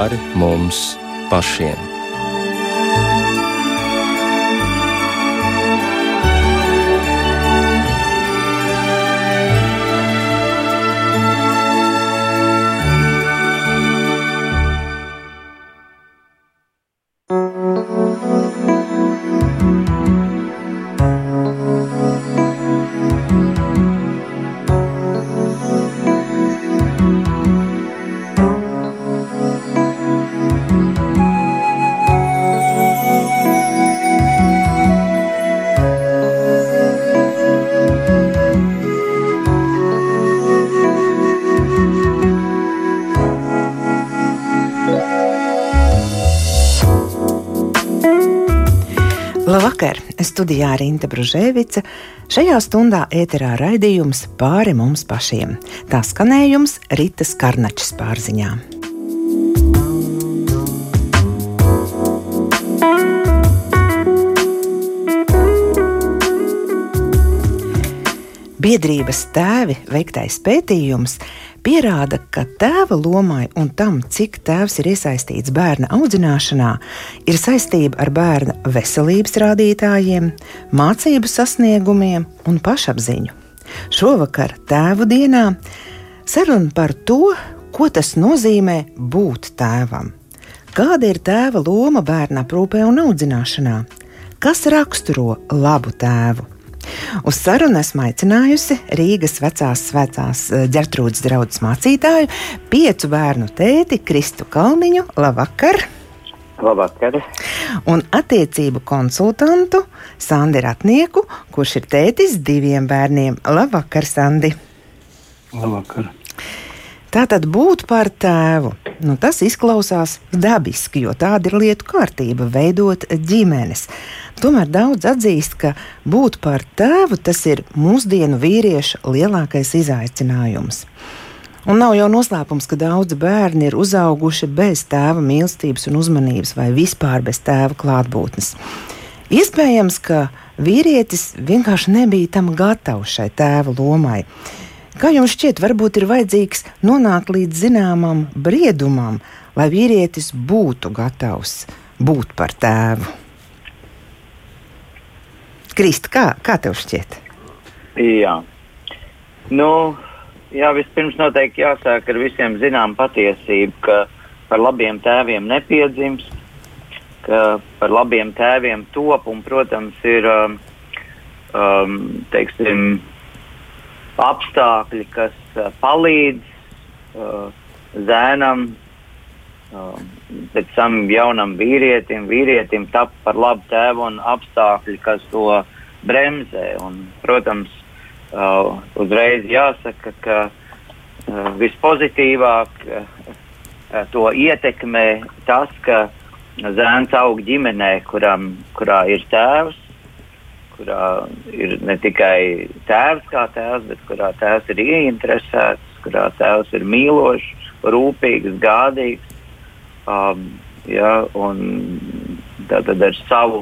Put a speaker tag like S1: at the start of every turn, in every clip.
S1: pāri mums pašiem.
S2: Studijā Rīta Bružēvica. Šajā stundā ēterā raidījums pāri mums pašiem. Tā skanējums Rītas Karnačs pārziņā. Biedrības tēvi veiktais pētījums pierāda, ka tēva lomai un tam, cik tēvs ir iesaistīts bērna audzināšanā, ir saistība ar bērna veselības rādītājiem, mācību sasniegumiem un pašapziņu. Šovakar, Tēvu dienā, saruna par to, ko tas nozīmē būt tēvam. Kāda ir tēva loma bērna aprūpē un audzināšanā? Kas raksturo labu tēvu? Uz sarunu esmu aicinājusi Rīgas vecās svētās eh, ģertrūdas draudzes mācītāju, piecu bērnu tēti Kristu Kalniņu. Labvakar!
S3: Labvakar!
S2: Un attiecību konsultantu Sandi Ratnieku, kurš ir tētis diviem bērniem. Labvakar, Sandi!
S3: Labvakar!
S2: Tātad būt par tēvu. Nu, tas izklausās dabiski, jo tāda ir lietu kārtība, veidot ģimenes. Tomēr daudz atzīst, ka būt par tēvu tas ir mūsdienu vīrieša lielākais izaicinājums. Un nav jau noslēpums, ka daudzi bērni ir uzauguši bez tēva mīlestības un uzmanības, vai vispār bez tēva klātbūtnes. Iespējams, ka vīrietis vienkārši nebija tam gatavs šai tēva lomai. Kā jums šķiet, varbūt ir vajadzīgs nonākt līdz zināmam briedumam, lai vīrietis būtu gatavs būt par tēvu? Krist, kā, kā tev šķiet?
S3: Jā. Nu, jā, vispirms noteikti jāsāk ar visiem zinām patiesību, ka par labiem tēviem nepiedzimst, ka par labiem tēviem top un, protams, ir um, um, teiksim, apstākļi, kas uh, palīdz uh, zēnam, uh, pēc tam jaunam vīrietim, vīrietim tapt par labu tēvu un apstākļi, kas to bremzē. Un, protams, uh, uzreiz jāsaka, ka uh, vispozitīvāk uh, to ietekmē tas, ka zēns aug ģimenē, kuram, kurā ir tēvs, kurā ir ne tikai tēvs kā tēvs, bet kurā tēvs ir ieinteresēts, kurā tēvs ir mīlošs, rūpīgs, gādīgs. Um, ja, tad ar savu,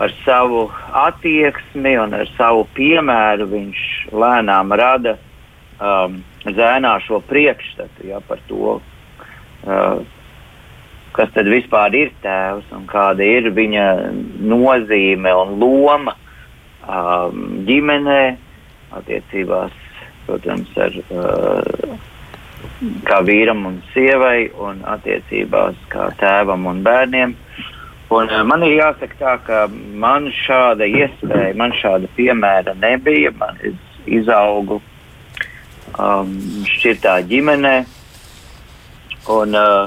S3: ar savu attieksmi un ar savu piemēru viņš lēnām rada um, zēnā šo priekšstatu ja, par to, uh, kas tad vispār ir tēvs un kāda ir viņa nozīme un loma um, ģimenē, attiecībās, protams, ar uh, kā vīram un sievai, un attiecībās kā tēvam un bērniem. Un, uh, man ir jāsaka tā, ka man šāda iespēja, man šāda piemēra nebija. Man izaugu um, šķirtā ģimenē. Un, uh,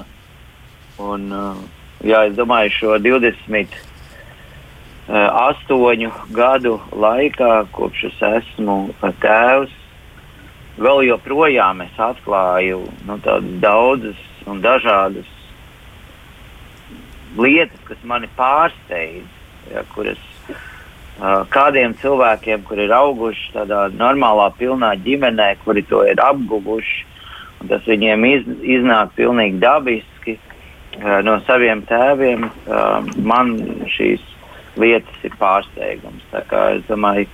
S3: un, uh, jā, es domāju, šo 20 Eh, astoņu gadu laikā, kopš es esmu tēvs, vēl joprojām es atklāju nu, daudzas un dažādas lietas, kas mani pārsteidz, ja, kuras uh, kādiem cilvēkiem, kuri ir auguši tādā normālā, pilnā ģimenē, kuri to ir apguvuši, un tas viņiem iz, iznāk pilnīgi dabiski uh, no saviem tēviem, uh, man šīs lietas ir pārsteigums. Es domāju,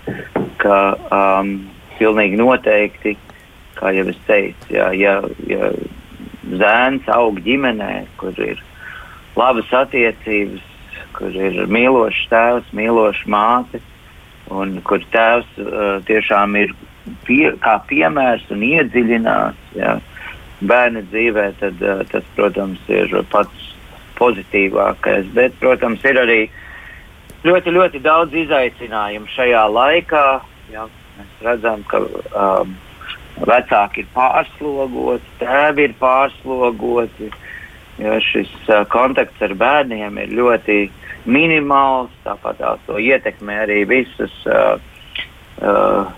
S3: ka um, pilnīgi noteikti, kā jau es teicu, ja, ja, ja zēns aug ģimenē, kur ir labas attiecības, kur ir mīlošs tēvs, mīloša māte, un kur tēvs uh, tiešām ir pie, kā piemērs un iedziļināts ja, bērna dzīvē, tad uh, tas, protams, ir pats pozitīvākais. Bet, protams, ir arī ļoti, ļoti daudz izaicinājumu šajā laikā. Ja, mēs redzam, ka um, vecāki ir pārslogoti, tēvi ir pārslogoti. Ja šis uh, kontakts ar bērniem ir ļoti minimāls, tāpat to ietekmē arī visas uh, uh,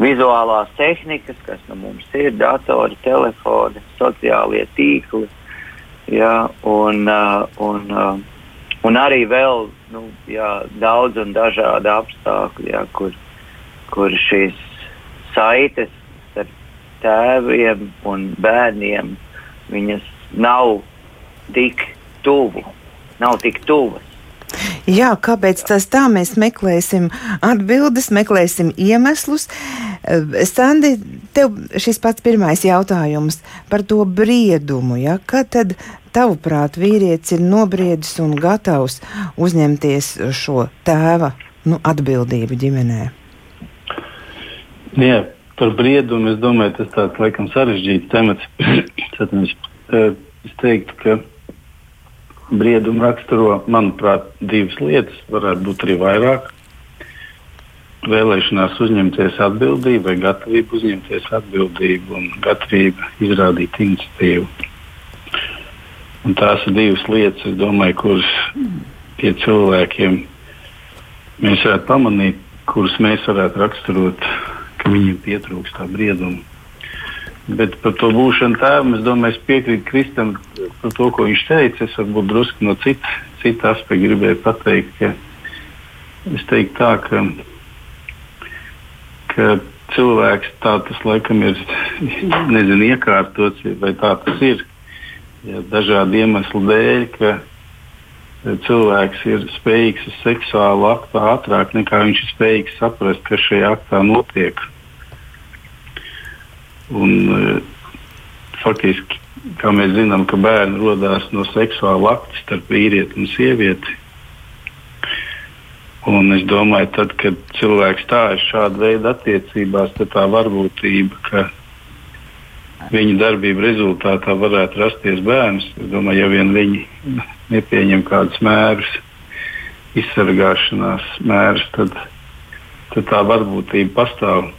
S3: vizuālās tehnikas, kas nu mums ir, datori, telefoni, sociālie tīkli. Ja, un, uh, un, uh, un arī vēl nu, jā, daudz un dažādi apstākļi, ja, kur, kur šīs saites starp tēviem un bērniem nav tik tuvu, nav tik tuvas.
S2: Jā, kāpēc tas tā? Mēs meklēsim atbildes, meklēsim iemeslus. Sandi, tev šis pats pirmais jautājums par to briedumu. Ja? Kad tad, tavuprāt, vīrietis ir nobriedis un gatavs uzņemties šo tēva nu, atbildību ģimenē?
S4: Jā, par briedumu es domāju, tas tāds laikam sarežģīts temats. es teiktu, ka briedumu raksturo, manuprāt, divas lietas, varētu būt arī vairāk. Vēlēšanās uzņemties atbildību, vai gatavība uzņemties atbildību un gatavība izrādīt iniciatīvu. Un tās ir divas lietas, domāju, kuras pie cilvēkiem mēs varētu pamanīt, kuras mēs varētu raksturot, ka viņiem pietrūkst tā brieduma. Bet par to būšanu tēvam es domāju, es piekrītu Kristam par to, ko viņš teica. Es varbūt drusku no cita, cita aspekta gribēju pateikt, ka es teiktu tā, ka, ka cilvēks tā tas laikam ir nezinu, iekārtots, vai tā tas ir. Ja, dažādu iemeslu dēļ, ka cilvēks ir spējīgs uz seksuālu aktu ātrāk nekā viņš ir spējīgs saprast, kas šajā aktā notiek. Un, e, faktiski, kā mēs zinām, ka bērni radās no seksuāla akta starp vīrieti un sievieti. Un es domāju, tad, kad cilvēks stājas šāda veida attiecībās, tad tā varbūtība, ka viņa darbība rezultātā varētu rasties bērns, es domāju, ja vien viņi nepieņem kādus mērus, izsargāšanās mērus, tad, tad tā varbūtība pastāv.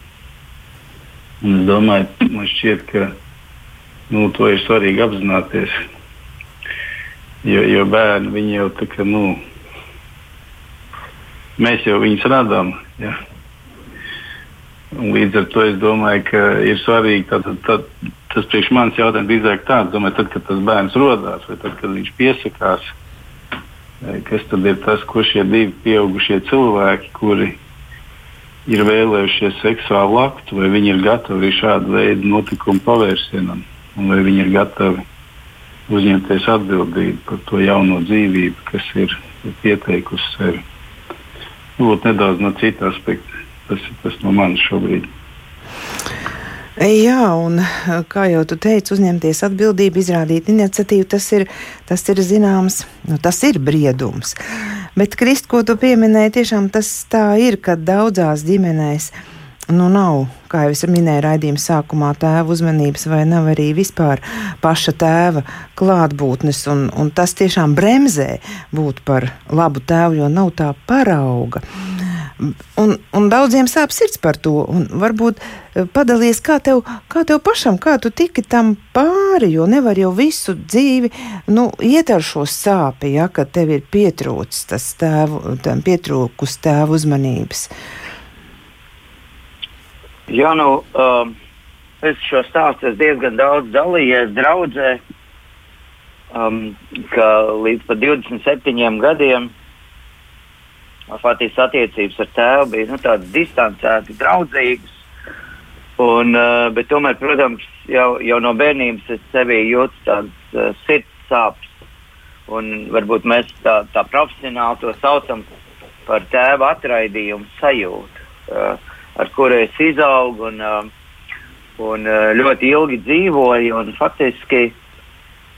S4: Un es domāju, man šķiet, ka nu, to ir svarīgi apzināties. Jo, jo bērni jau tā kā, nu, mēs jau viņus radām. Ja? Līdz ar to es domāju, ka ir svarīgi tad, tad, tas priekš manis jautājums drīzāk tāds, domāju, tad, kad tas bērns rodās vai tad, kad viņš piesakās, kas tad ir tas, ko šie divi pieaugušie cilvēki, kuri ir vēlējušies seksuālu aktu, vai viņi ir gatavi šādu veidu notikumu pavērsienam, un vai viņi ir gatavi uzņemties atbildību par to jauno dzīvību, kas ir pieteikusi sevi. Lūk, nedaudz no cita aspekta. Tas ir tas no manis šobrīd.
S2: Jā, un kā jau tu teici, uzņemties atbildību, izrādīt iniciatīvu, tas ir, tas ir zināms, nu, tas ir briedums. Bet, Krist, ko tu pieminēji, tiešām tas tā ir, ka daudzās ģimenēs nu, nav, kā jau es minēju, raidījuma sākumā tēva uzmanības, vai nav arī vispār paša tēva klātbūtnes, un, un tas tiešām bremzē būt par labu tēvu, jo nav tā parauga. Un, un daudziem sāp sirds par to. Varbūt eh, padalies, kā tev, kā tev pašam, kā tu tiki tam pāri, jo nevar jau visu dzīvi nu, iet ar šo sāpi, ja, kad tev ir pietrūcis tas tēvu, pietrūkus tēvu uzmanības.
S3: Jā, nu, um, es šo stāstu esmu diezgan daudz dalījies draudzē, um, ka līdz pat 27 gadiem Fatīs attiecības ar tēvu bija nu, tādas distancētas, draudzīgas. Un, uh, bet tomēr, protams, jau, jau no bērnības es sevī jūtu tādas uh, sirds sāpes. Un varbūt mēs tā, tā profesionāli to saucam par tēva atraidījumu sajūtu, uh, ar kuru es izaugu un, uh, un uh, ļoti ilgi dzīvoju. Un, faktiski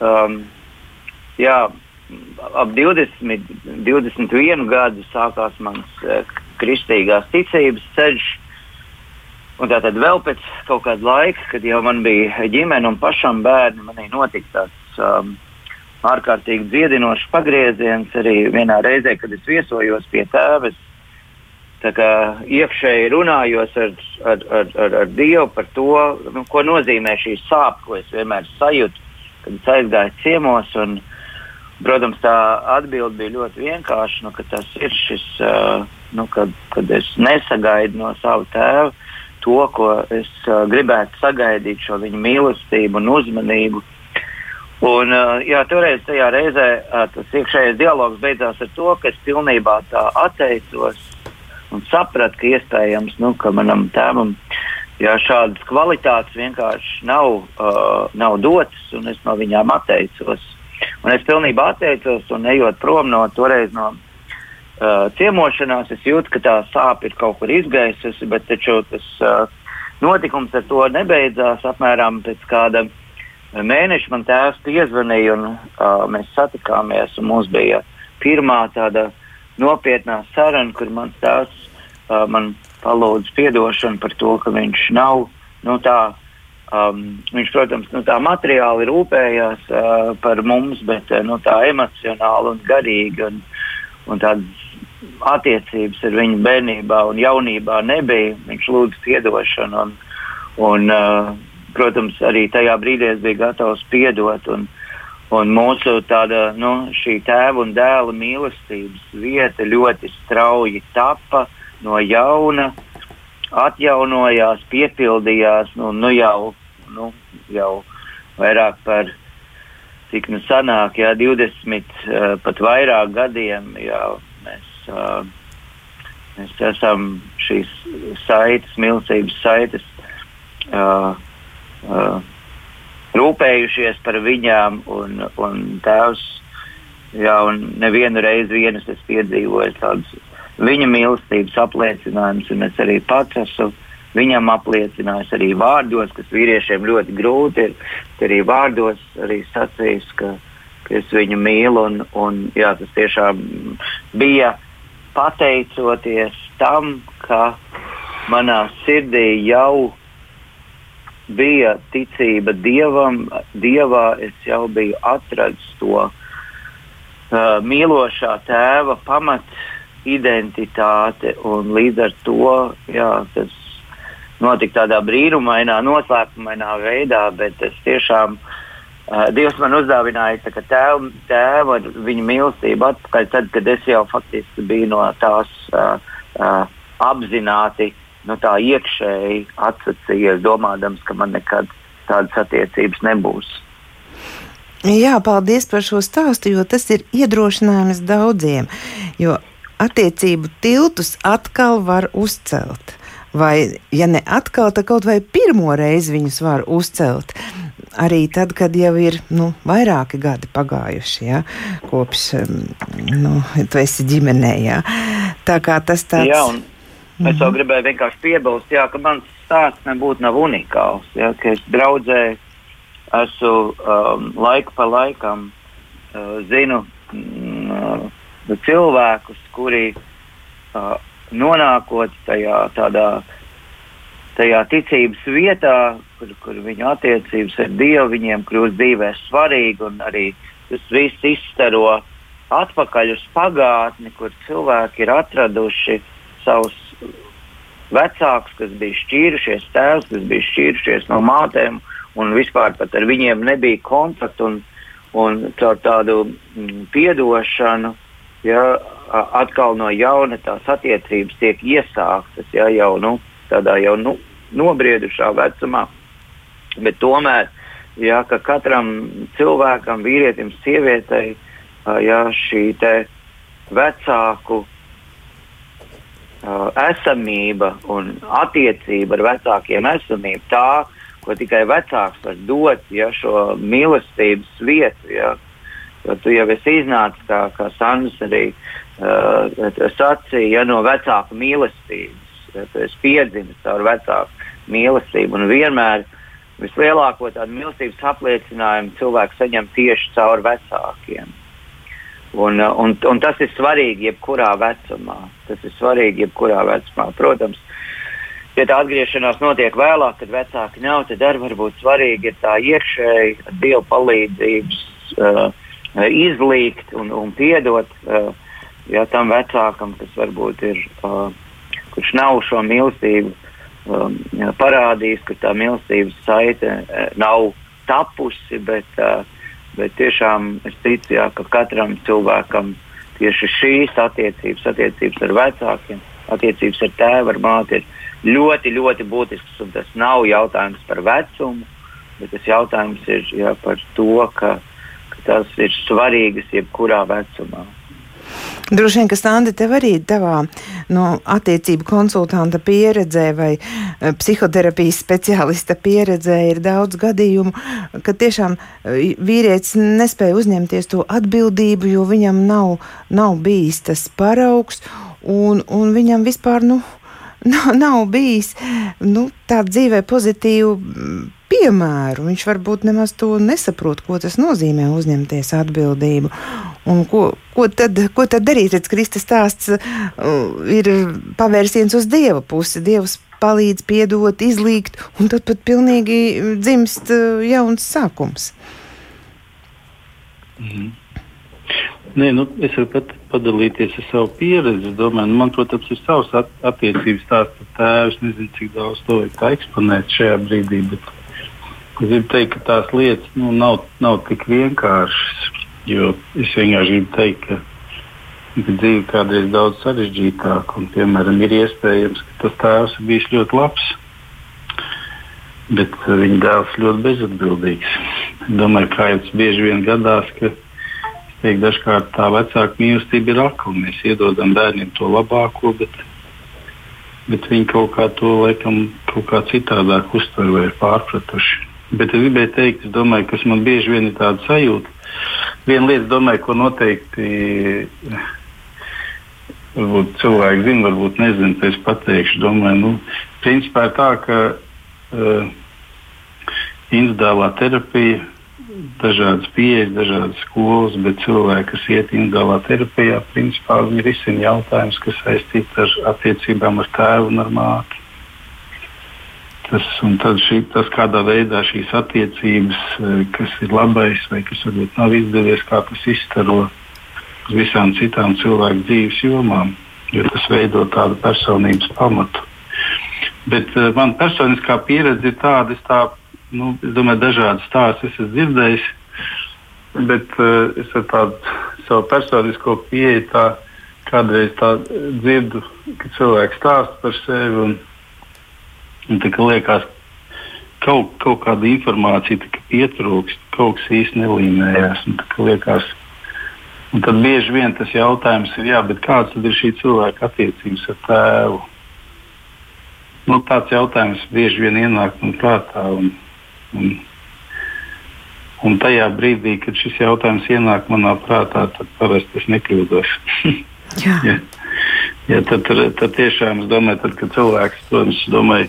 S3: um, jā, ap 20, 21 gadu sākās mans uh, kristīgās ticības ceļš. Un tātad vēl pēc kaut kāda laika, kad jau man bija ģimene un pašam bērni, manī notika tāds um, ārkārtīgi dziedinošs pagrieziens arī vienā reizē, kad es viesojos pie tēves iekšēji runājos ar, ar, ar, ar, ar Dievu par to, nu, ko nozīmē šī sāpe, ko es vienmēr sajūtu, kad es aizgāju ciemos. Un, protams, tā atbilde bija ļoti vienkārša, nu, ka tas ir šis, uh, nu, kad, kad es nesagaidu no sava tēva to, ko es uh, gribētu sagaidīt, šo viņa mīlestību un uzmanību. Un, uh, jā, toreiz tajā reizē uh, tas iekšējais dialogs beidzās ar to, ka es pilnībā tā atteicos un sapratu, ka iespējams, nu, ka manam tēvam jā, šādas kvalitātes vienkārši nav, uh, nav dotas, un es no viņām atteicos. Un es pilnībā atteicos, un ejot prom no toreiz no uh, ciemošanās, es jūtu, ka tā sāpe ir kaut kur izgaisusi, bet taču tas uh, notikums ar to nebeidzās. Apmēram pēc kāda mēneša man tēvs piezvanīja, un uh, mēs satikāmies, mums bija pirmā tāda nopietnā saruna, kur mans tēvs uh, man palūdza atdošanu par to, ka viņš nav nu, tā. Um, viņš, protams, nu, tā materiāli rūpējās uh, par mums, bet uh, nu, tā emocionāli un garīgi un, un tādas attiecības ar viņu bērnībā un jaunībā nebija. Viņš lūdza atdošanu, un, un, uh, protams, arī tajā brīdī es biju gatavs piedot. Un, un mūsu tāda, nu, šī tēva un dēla mīlestības vieta ļoti strauji tapa. Uh, no jauna atjaunojās, piepildījās nu, nu jau, nu, jau vairāk par cik nu sanāk, jā, 20, uh, pat vairāk gadiem jau mēs, uh, mēs esam šīs saites, milzības saites, uh, uh, rūpējušies par viņām, un, un tēvs, jā, un nevienu reizi vienas es piedzīvoju tādus viņa mīlestības apliecinājums, un es arī pats esmu viņam apliecinājis arī vārdos, kas vīriešiem ļoti grūti ir, arī vārdos arī sacījis, ka, ka es viņu mīlu, un, un jā, tas tiešām bija pateicoties tam, ka manā sirdī jau bija ticība dievam, dievā es jau biju atradis to uh, mīlošā tēva pamatu identitāte. Līdz ar to jā, tas notika tādā brīnumainā, noslēpumainā veidā, bet es tiešām. Uh, Dievs man uzdāvināja tēvu, tēvu ar viņa mīlestību atpakaļ, tad, kad es jau faktiski biju no tās uh, uh, apzināti, no tā iekšēji atsacījies, domādams, ka man nekad tādas attiecības nebūs.
S2: Jā, paldies par šo stāstu, jo tas ir iedrošinājums daudziem. Jo attiecību tiltus atkal var uzcelt. Vai, ja ne atkal, tad kaut vai pirmo reizi viņus var uzcelt. Arī tad, kad jau ir nu, vairāki gadi pagājuši, ja, kopš nu, tu esi ģimenē. Ja. Tā kā tas tāds.
S3: Jā, un es vēl mhm. gribēju vienkārši piebilst, jā, ka mans stāsts nebūtu nav unikāls. Ja, es draudzēju, esmu um, laiku pa laikam, uh, zinu. Mm, nu, cilvēkus, kuri uh, nonākot tajā, tādā, tajā ticības vietā, kur, kur viņu attiecības ar Dievu viņiem kļūst dzīvē svarīgi, un arī tas viss izstaro atpakaļ uz pagātni, kur cilvēki ir atraduši savus vecākus, kas bija šķīrušies, tēvs, kas bija šķīrušies no mātēm, un vispār pat ar viņiem nebija kontakta. Un, un caur tādu mm, piedošanu ja, atkal no jauna tās attiecības tiek iesāktas ja, jau nu, tādā jau nu, nobriedušā vecumā. Bet tomēr ja, ka katram cilvēkam, vīrietim, sievietei, ja, šī vecāku esamība un attiecība ar vecākiem esamība, tā, ko tikai vecāks var dot, ja šo mīlestības vietu, ja, Jo tu jau esi iznācis, kā, kā Sandrs arī uh, sacīja, ja, no vecāka mīlestības. Tu esi piedzimis caur vecāku mīlestību. Un vienmēr vislielāko tādu mīlestības apliecinājumu cilvēks saņem tieši caur vecākiem. Un, un, un tas ir svarīgi jebkurā vecumā. Tas ir svarīgi jebkurā vecumā. Protams, ja tā atgriešanās notiek vēlāk, kad vecāki nav, tad arī varbūt svarīgi ir tā iekšēji dievu palīdzības uh, izlīgt un, un piedot uh, ja, tam vecākam, kas varbūt ir, uh, kurš nav šo mīlestību um, parādījis, ka tā mīlestības saite uh, nav tapusi, bet, uh, bet tiešām es ticu, jā, ka katram cilvēkam tieši šīs attiecības, attiecības ar vecākiem, attiecības ar tēvu, ar māti ir ļoti, ļoti būtisks. Tas nav jautājums par vecumu, bet tas jautājums ir jā, par to, ka, ka tas ir svarīgas jebkurā vecumā.
S2: Droši vien, ka Standi tev arī tavā no, attiecību konsultanta pieredzē vai eh, psihoterapijas speciālista pieredzē ir daudz gadījumu, ka tiešām eh, vīrietis nespēja uzņemties to atbildību, jo viņam nav, nav bijis tas paraugs un, un viņam vispār, nu, nav, nav bijis nu, tā dzīvē pozitīvu piemēru. Viņš varbūt nemaz to nesaprot, ko tas nozīmē uzņemties atbildību. Un ko, ko, tad, ko tad darīt? Redz, Kristus stāsts uh, ir pavērsiens uz Dieva pusi. Dievs palīdz piedot, izlīgt, un tad pat pilnīgi dzimst uh, jauns sākums.
S4: Mm. Nē, nu, es varu pat padalīties ar savu pieredzi. Domāju, nu, man, protams, ir savs at attiecības stāsts ar tēvu. Es nezinu, cik daudz to vajag eksponēt šajā brīdī, bet Es gribu teikt, ka tās lietas nu, nav, nav tik vienkāršas. Es vienkārši gribu teikt, ka, ka dzīve kādreiz daudz sarežģītāka. Un, piemēram, ir iespējams, ka tas tēvs ir bijis ļoti labs, bet uh, viņa dēls ļoti bezatbildīgs. Domāju, kā jau tas bieži vien gadās, ka teiktu, dažkārt tā vecāka mīlestība ir akla. Mēs iedodam bērniem to labāko, bet, bet viņi kaut kā to laikam kaut kā citādāk uztver vai ir pārpratuši. Bet es gribēju teikt, es domāju, kas man bieži vien ir tāda sajūta. Viena lieta, domāju, ko noteikti varbūt cilvēki zina, varbūt nezina, tad es pateikšu. Domāju, nu, principā tā, ka uh, individuālā terapija, dažādas pieejas, dažādas skolas, bet cilvēki, kas iet individuālā terapijā, principā viņi risina jautājumus, kas saistīti ar attiecībām ar tēvu un ar māti. Tas, tad šī, tas, kādā veidā šīs attiecības, e, kas ir labais vai kas varbūt nav izdevies, kā tas izstaro uz visām citām cilvēku dzīves jomām, jo tas veido tādu personības pamatu. Bet uh, man personiskā pieredze ir tāda, es, tā, nu, es domāju, dažādas stāstus esmu dzirdējis, bet uh, es ar tādu savu personisko pieeju tā, kādreiz tā dzirdu, ka cilvēks stāsta par sevi. Un, Un tā kā liekas, kaut, kaut kāda informācija pietrūkst, kaut kas īsti nelīmējās. Un, liekas, un tad bieži vien tas jautājums ir, jā, kāds ir šī cilvēka attiecības ar tēvu? Nu, tāds jautājums bieži vien ienāk man prātā. Un, un, un tajā brīdī, kad šis jautājums ienāk manā prātā, tad parasti es nekļūdos.
S2: jā. ja.
S4: Ja, tad, tad, tiešām es domāju, tad, kad cilvēks to domāju,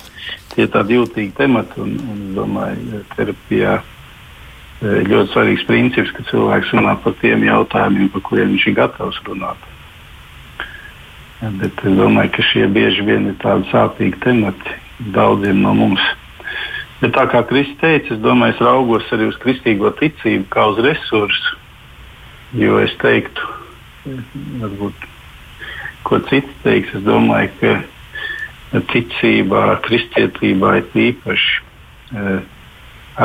S4: tie ir tādi jūtīgi temati un, un domāju, terapijā e, ļoti svarīgs princips, ka cilvēks runā par tiem jautājumiem, par kuriem viņš ir gatavs runāt. Bet es domāju, ka šie bieži vien ir tādi sāpīgi temati daudziem no mums. Bet tā kā Kristus teica, es domāju, es raugos arī uz kristīgo ticību kā uz resursu. Jo es teiktu, varbūt ko cits teiks. Es domāju, ka ticībā, kristietībā ir īpaši e,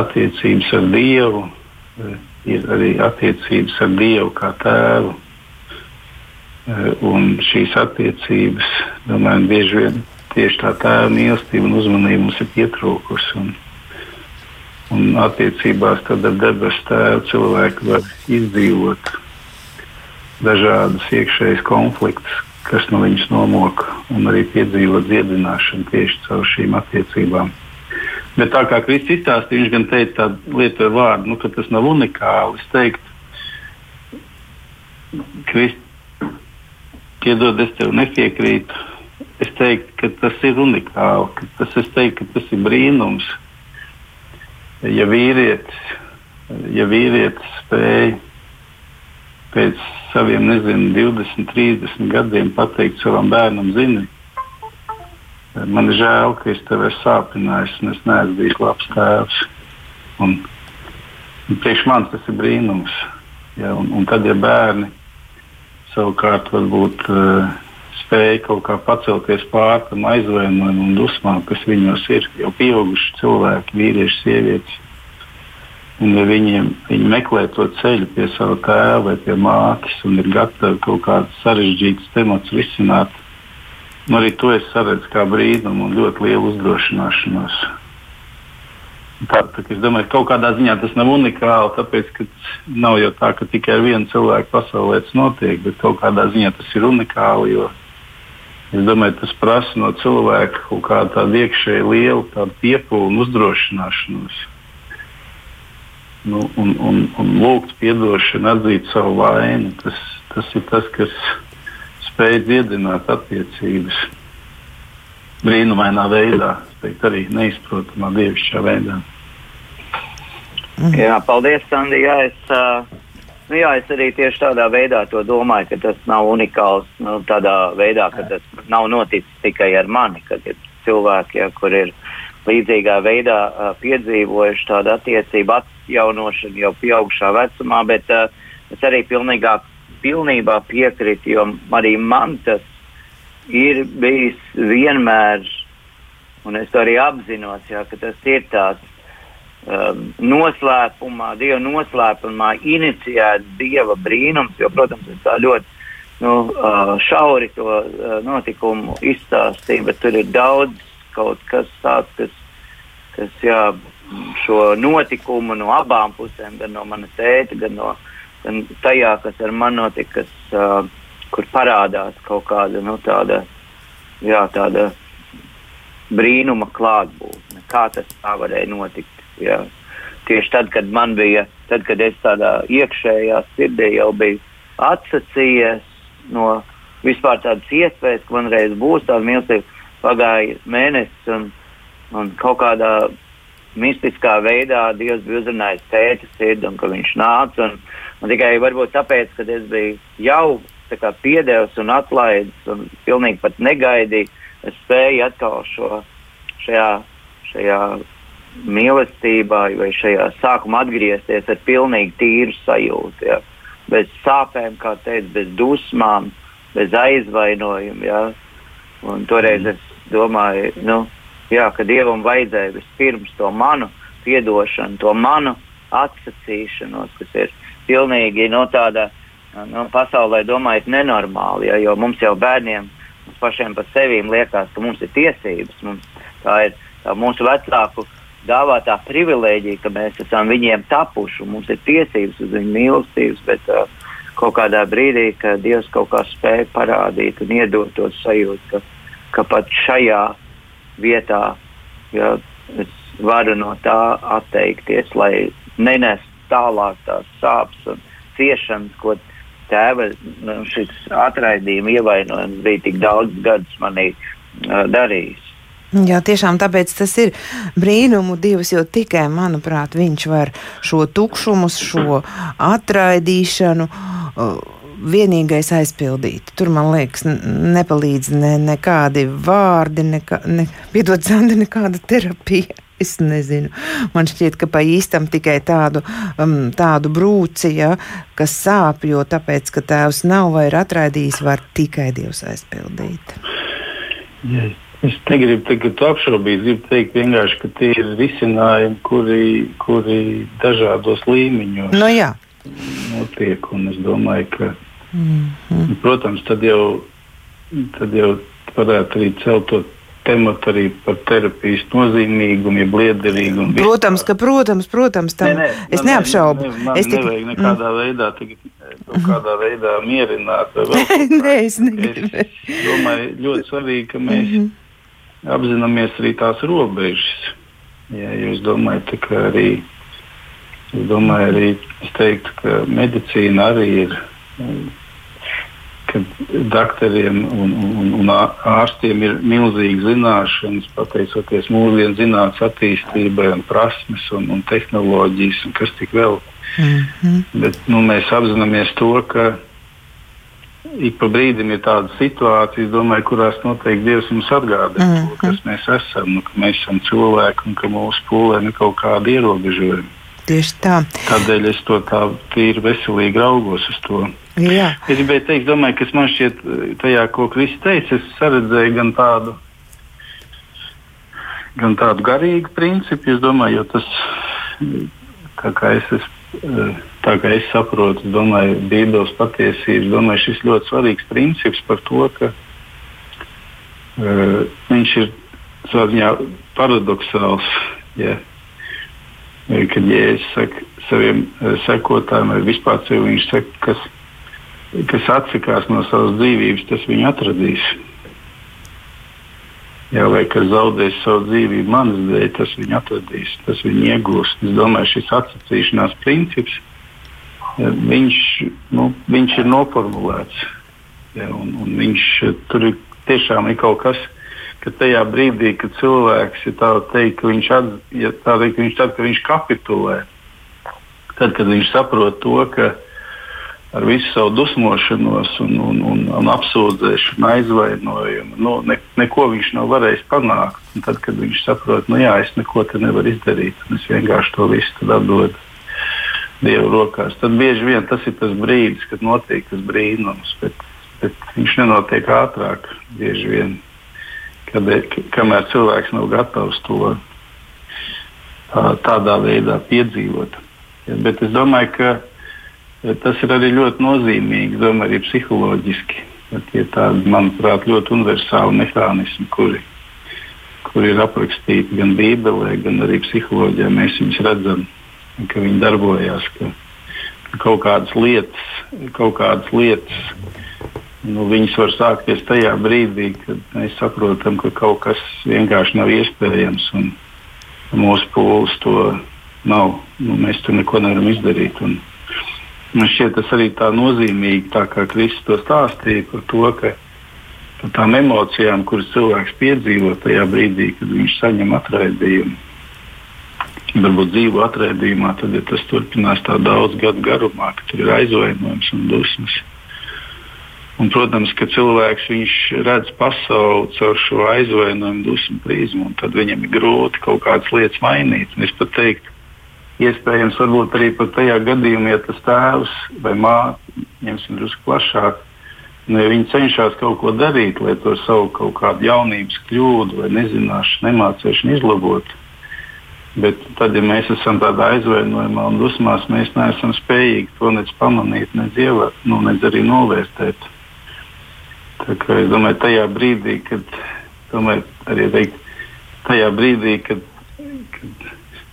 S4: attiecības ar Dievu, e, ir arī attiecības ar Dievu kā tēvu. E, un šīs attiecības, domāju, bieži vien tieši tā tēva mīlestība un uzmanība mums ir pietrūkusi. Un, un attiecībās ar debesu tēvu cilvēki var izdzīvot dažādas iekšējas konfliktus, kas no viņas nomok un arī piedzīvot dziedināšanu tieši caur šīm attiecībām. Bet tā kā Kristis izstāstīja, viņš gan teica tādu lietoju vārdu, nu, ka tas nav unikāli. Es teiktu, Kristis, piedod, es tev nepiekrītu. Es teiktu, ka tas ir unikāli, ka tas, teiktu, ka tas ir brīnums. ja vīrietis, ja vīrietis spēja pēc saviem, nezinu, 20, 30 gadiem pateikt savam bērnam, zini, man ir žēl, ka es tevi esmu sāpinājis un es neesmu bijis labs tēvs. Un, un priekš manis tas ir brīnums. Ja, un, un tad, ja bērni savukārt varbūt uh, spēja kaut kā pacelties pāri tam aizvainojumam un dusmām, kas viņos ir, jau pieauguši cilvēki, vīrieši, sievietes. Un, ja viņiem, viņi meklē to ceļu pie sava tēva vai pie mātes un ir gatavi kaut kādas sarežģītas temats risināt, nu, arī to es saredzu kā brīnumu un ļoti lielu uzdrošināšanos. Tā, tā, es domāju, ka kaut kādā ziņā tas nav unikāli, tāpēc, ka nav jau tā, ka tikai ar vienu cilvēku pasaulē tas notiek, bet kaut kādā ziņā tas ir unikāli, jo es domāju, tas prasa no cilvēka kaut kādu tādu iekšēju lielu piepūli un uzdrošināšanos nu, un, un, un lūgt atdošanu, atzīt savu vainu. Tas, tas ir tas, kas spēj dziedināt attiecības brīnumainā veidā, bet arī neizprotamā dievišķā veidā.
S3: Mm. Jā, paldies, Sandī. Jā, es, uh, nu, jā, es arī tieši tādā veidā to domāju, ka tas nav unikāls. Nu, tādā veidā, ka tas nav noticis tikai ar mani, kad ir cilvēki, ja, kur ir līdzīgā veidā uh, piedzīvojuši tādu attiecību atjaunošanu jau pieaugušā vecumā, bet uh, es arī pilnīgā, pilnībā piekrītu, jo arī man tas ir bijis vienmēr, un es to arī apzinos, jā, ka tas ir tāds noslēpumā, Dieva noslēpumā inicijēts Dieva brīnums, jo, protams, es tā ļoti nu, uh, šauri to uh, notikumu izstāstīju, bet tur ir daudz kaut kas tāds, kas, kas jā, šo notikumu no abām pusēm, gan no manas tēta, gan no gan tajā, kas ar mani notika, kas, uh, kur parādās kaut kāda nu, tāda, jā, tāda brīnuma klātbūtne. Kā tas tā varēja notikt? Jā. Tieši tad, kad man bija, tad, kad es tādā iekšējā sirdī jau biju atsacījies no vispār tādas iespējas, ka man reiz būs tāda mīlestība pagāja mēnesis, un, un kaut kādā mistiskā veidā Dievs bija uzrunājis tēta sirdi, un ka viņš nāca. Un, un tikai varbūt tāpēc, ka es biju jau kā, piedevis un atlaidis, un pilnīgi pat negaidīju, es spēju atkal šo, šajā, šajā mīlestībā vai šajā sākumā atgriezties ar pilnīgi tīru sajūtu. Ja? Bez sāpēm, kā teicu, bez dusmām, bez aizvainojuma. Ja? Un toreiz es domāju, nu, jā, ka dievam vajadzēja vispirms to manu piedošanu, to manu atsacīšanos, kas ir pilnīgi no nu, tāda nu, pasaulē, domājot, nenormāli. Ja, jo mums jau bērniem, mums pašiem par sevi liekas, ka mums ir tiesības. Mums, tā ir tā mūsu vecāku dāvātā privilēģija, ka mēs esam viņiem tapuši un mums ir tiesības uz viņu mīlestības. Bet, uh, Kaut kādā brīdī, kad Dievs kaut kā spēja parādīt un iedot to sajūtu, ka ka pat šajā vietā ja, es varu no tā atteikties, lai nenes tālāk tās sāpes un ciešanas, ko tēva nu, šis atraidījuma ievainojums bija tik daudz gadus manī uh, darījis.
S2: Jā, tiešām tāpēc tas ir brīnumu divs, jo tikai, manuprāt, viņš var šo tukšumu, šo atraidīšanu. Uh, vienīgais aizpildīt. Tur man liekas, nepalīdz ne, nekādi vārdi, neka, ne, piedod zandi, nekāda terapija. Es nezinu. Man šķiet, ka pa īstam tikai tādu, um, tādu brūci, ja, kas sāp, jo tāpēc, ka tēvs nav vai ir atraidījis, var tikai Dievs aizpildīt.
S4: Jā. Es negribu teikt, apšaubīt, gribu teikt vienkārši, ka tie ir risinājumi, kuri, kuri dažādos līmeņos
S2: no, nu jā.
S4: notiek. Es domāju, ka Mm -hmm. Protams, tad jau, tad jau varētu arī celt to tematu arī par terapijas nozīmīgumu, jeb liederīgumu.
S2: Protams, ka, protams, protams tam nē, nē, es neapšaubu.
S4: Ne, man es tik... nevajag nekādā mm. veidā, tik, kaut kādā veidā mierināt.
S2: nē, es negribu.
S4: Es domāju, ļoti svarīgi, ka mēs mm -hmm. Apzināmies arī tās robežas. Ja jūs domājat, ka arī, es domāju, arī es teiktu, ka medicīna arī ir kad doktoriem un, un, un ārstiem ir milzīgas zināšanas, pateicoties mūsdienu zinātnīs attīstībai, un prasmes un, un tehnoloģijas, un kas tik vēl. Mm -hmm. Bet nu, mēs apzināmies to, ka ik pa brīdim ir tādas situācijas, domāju, kurās noteikti Dievs mums atgādina, mm -hmm. kas mēs esam, nu, ka mēs esam cilvēki un ka mūsu pūlēm ir kaut kādi ierobežojumi.
S2: Tieši tā.
S4: Tādēļ es to tā tīri veselīgi raugos uz to.
S2: Jā.
S4: Es gribēju teikt, domāju, kas man šķiet tajā, ko Kristus teica, es saredzēju gan tādu, gan tādu garīgu principu, es domāju, jo tas, kā, kā es esmu tā kā es saprotu, domāju, Bībeles patiesību, domāju, šis ļoti svarīgs princips par to, ka uh, viņš ir ziņā, paradoxāls. Ja, kad Jēzus saka saviem sekotājiem, vai vispār saka, kas, kas atsakās no savas dzīvības, tas viņu atradīs. Jā, vai kas zaudēs savu dzīvību manas dēļ, tas viņu atradīs, tas viņu iegūs. Es domāju, šis atsacīšanās princips, viņš, nu, viņš ir noformulēts. Jā, un, un viņš tur ir tiešām ir kaut kas, ka tajā brīdī, kad cilvēks ir tā teikt, ka viņš, at, ja teikt, viņš, tad, ka viņš kapitulē, tad, kad viņš saprot to, ka viņš ar visu savu dusmošanos un, un, un, un apsūdzēšanu, aizvainojumu. Nu, ne, neko viņš nav varējis panākt. Un tad, kad viņš saprot, nu, jā, es neko te nevaru izdarīt, un es vienkārši to visu atdodu Dieva rokās, tad bieži vien tas ir tas brīdis, kad notiek tas brīnums. Bet, bet viņš nenotiek ātrāk. Bieži vien, kad, kamēr cilvēks nav gatavs to tā, tādā veidā piedzīvot. Ja, bet es domāju, ka Tas ir arī ļoti nozīmīgi, domāju, arī psiholoģiski. Tie ir tādi, manuprāt, ļoti universāli mehānismi, kuri, kuri ir aprakstīti gan Bībelē, gan arī psiholoģijā. Mēs viņus redzam, ka viņi darbojas, ka, ka kaut kādas lietas, kaut kādas lietas nu, viņas var sākties tajā brīdī, kad mēs saprotam, ka kaut kas vienkārši nav iespējams un mūsu pūles to nav. Nu, mēs tur neko nevaram izdarīt. Un, Man šķiet, tas arī tā nozīmīgi, tā kā Kristus to stāstīja par to, ka par tām emocijām, kuras cilvēks piedzīvo tajā brīdī, kad viņš saņem atraidījumu. Varbūt dzīvo atraidījumā, tad ja tas turpinās tā daudz gadu garumā, ka tur ir aizvainojums un dusmas. Un, protams, ka cilvēks redz pasauli caur šo aizvainojumu, dusmu prizmu, un tad viņam ir grūti kaut kādas lietas mainīt. Un es pat teiktu, Iespējams, varbūt arī pat tajā gadījumā, ja tas tēvs vai māte, ņemsim drusku plašāk, nu, ja viņi cenšas kaut ko darīt, lai to savu kaut kādu jaunības kļūdu vai nezināšanu, nemācīšanu izlabotu. Bet tad, ja mēs esam tādā aizvainojumā un dusmās, mēs neesam spējīgi to nec pamanīt, nec ievērot, nu, nec arī novērtēt. Tā kā es domāju, tajā brīdī, kad, domāju, arī teikt, tajā brīdī, kad, kad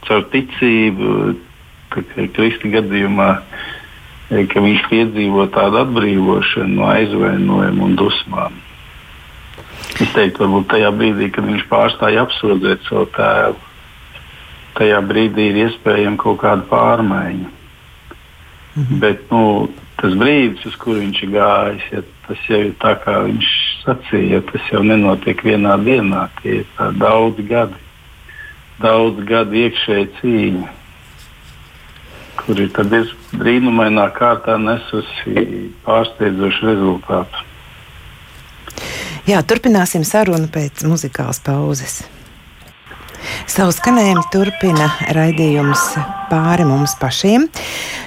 S4: caur ticību, Kristi gadījumā, e, ka viņš piedzīvo tādu atbrīvošanu no aizvainojuma un dusmām. Es teiktu, varbūt tajā brīdī, kad viņš pārstāja apsūdzēt savu tēvu, tajā brīdī ir iespējama kaut kāda pārmaiņa. Mhm. Bet nu, tas brīdis, uz kuru viņš ir gājis, ja, tas jau ir tā, kā viņš sacīja, tas jau nenotiek vienā dienā, tie ir daudzi gadi daudz gadu iekšēja cīņa, kur ir, ir brīnumainā kārtā nesusi pārsteidzošu rezultātu.
S2: Jā, turpināsim sarunu pēc muzikālas pauzes. Savu skanējumu turpina raidījums pāri mums pašiem.